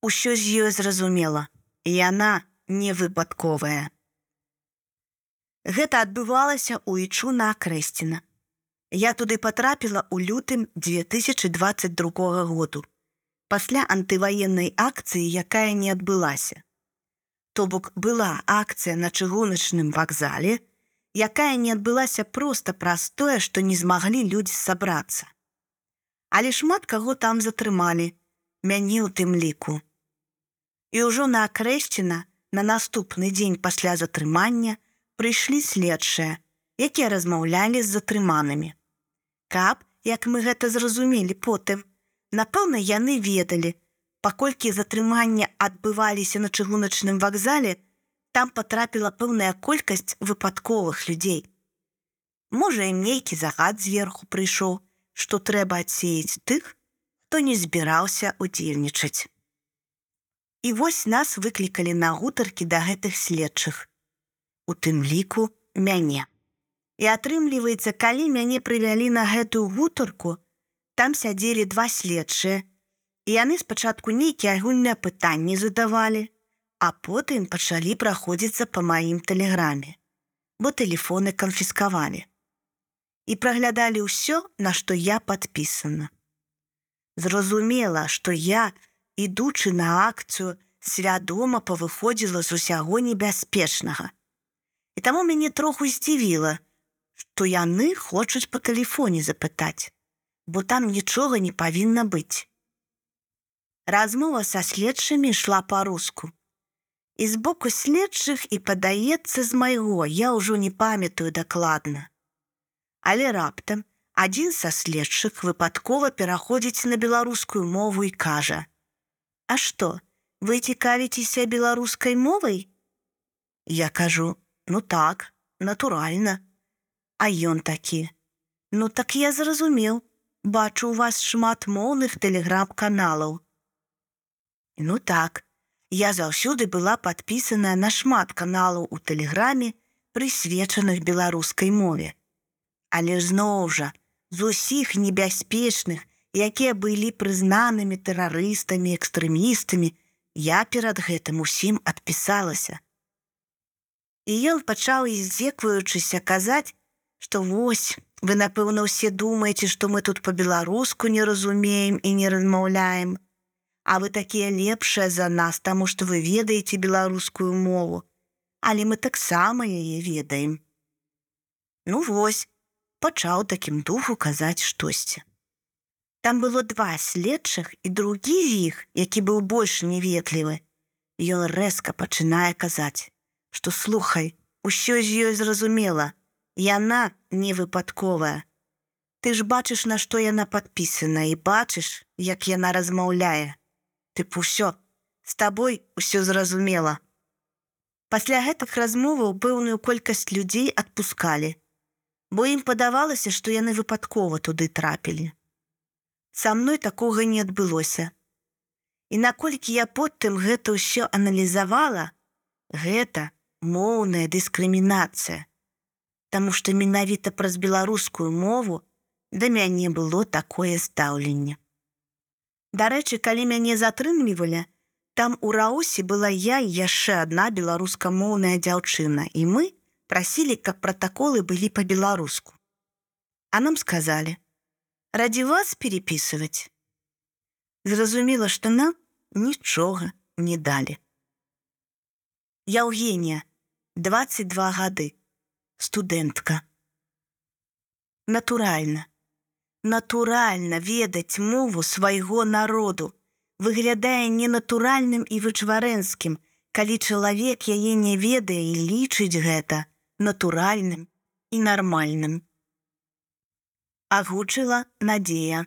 Усё з ёй зразумела, яна не выпадковая. Гэта адбывалася ў ічу на акрэсціна. Я туды патрапіла ў лютым 2022 году пасля антываеннай акцыі, якая не адбылася. То бок была акцыя на чыгуначным вакзале, якая не адбылася проста праз тое, што не змаглі людзі сабрацца. Але шмат каго там затрымалі, мяне ў тым ліку. І ўжо на акрэсціна на наступны дзень пасля затрымання прыйшлі следчыя, якія размаўлялі з затрыманымі. Каб, як мы гэта зразумелі потым, напэўна, яны ведалі, паколькі затрымання адбываліся на чыгуначным вакзале, там патрапіла пэўная колькасць выпадковых людзей. Можа, ім нейкі загад зверху прыйшоў, што трэба адсеяць тых, хто не збіраўся удзельнічаць. І вось нас выклікалі на гутаркі да гэтых следчых. У тым ліку мяне. І атрымліваецца, калі мяне прывялі на гэтую гутарку, там сядзелі два следчыя, і яны спачатку нейкія агульныя пытанні задавалі, а потым пачалі праходзіцца па маім тэлеграме, бо тэлефоны канфіскавалі. І праглядалі ўсё, на што я падпісана. Зразумела, што я, ідучы на акцыю, свядома павыходзіла з усяго небяспечнага. І таму мяне троху здзівіла, што яны хочуць па тэлефоне запытаць, бо там нічога не павінна быць. Размова са следчымі ішла па-руску. І з боку следчых і падаецца з майго, я ўжо не памятаю дакладна. Але раптам адзін са следчых выпадкова пераходзіць на беларускую мову і кажа: « А што, вы цікавіцеся беларускай мовай? Я кажу: « Ну так, натуральна. А ён такі: « Ну так я зразумеў, бачу у вас шмат моўных тэлеграм-каналаў. Ну так, я заўсёды была падпісаная на шмат каналаў у тэлеграме, прысвечаных беларускай мове. Але зноў жа, з усіх небяспечных, якія былі прызнанымі тэрарыстамі, экстрэмістамі, я перад гэтым усім адпісалася. І ён пачаў здзекваючыся казаць, што вось, вы, напэўна, усе думаеце, што мы тут па-беларуску не разумеем і не размаўляем. А вы такія лепшыя за нас, таму што вы ведаеце беларускую мову, Але мы таксама яе ведаем. Ну вось, пачаў такім духу казаць штосьці. Там было два следчых і другі з іх, які быў больш неветлівы. Ён рэзка пачынае казаць, што слухай, усё з ёй зразумела, Яна не выпадковая. Ты ж бачыш, на што яна падпісана і бачыш, як яна размаўляе. Ты ўсё, з табой усё зразумела. Пасля гэтых размоваў пэўную колькасць людзей адпускалі, бо ім падавалася, што яны выпадкова туды трапілі. Са мной такога не адбылося. І наколькі я потым гэта ўсё аналізавала, гэта моўная дыскрымінацыя. Таму што менавіта праз беларускую мову да мяне было такое стаўленне. Дарэчы, калі мяне затрымлівалі, там у Раосе была я і яшчэ адна беларускамоўная дзяўчына, і мы прасілі, каб пратаколы былі па-беларуску. А нам сказалі: « Радзі вас перепісваць. Зразумела, што нам нічога не далі. Яўгенія, 22 гады студэнтка. Натуральна, натуральна ведаць мову свайго народу выглядае ненатуральным і вычварэнскім, калі чалавек яе не ведае і лічыць гэта натуральным і нармальным. Агучыла надзея.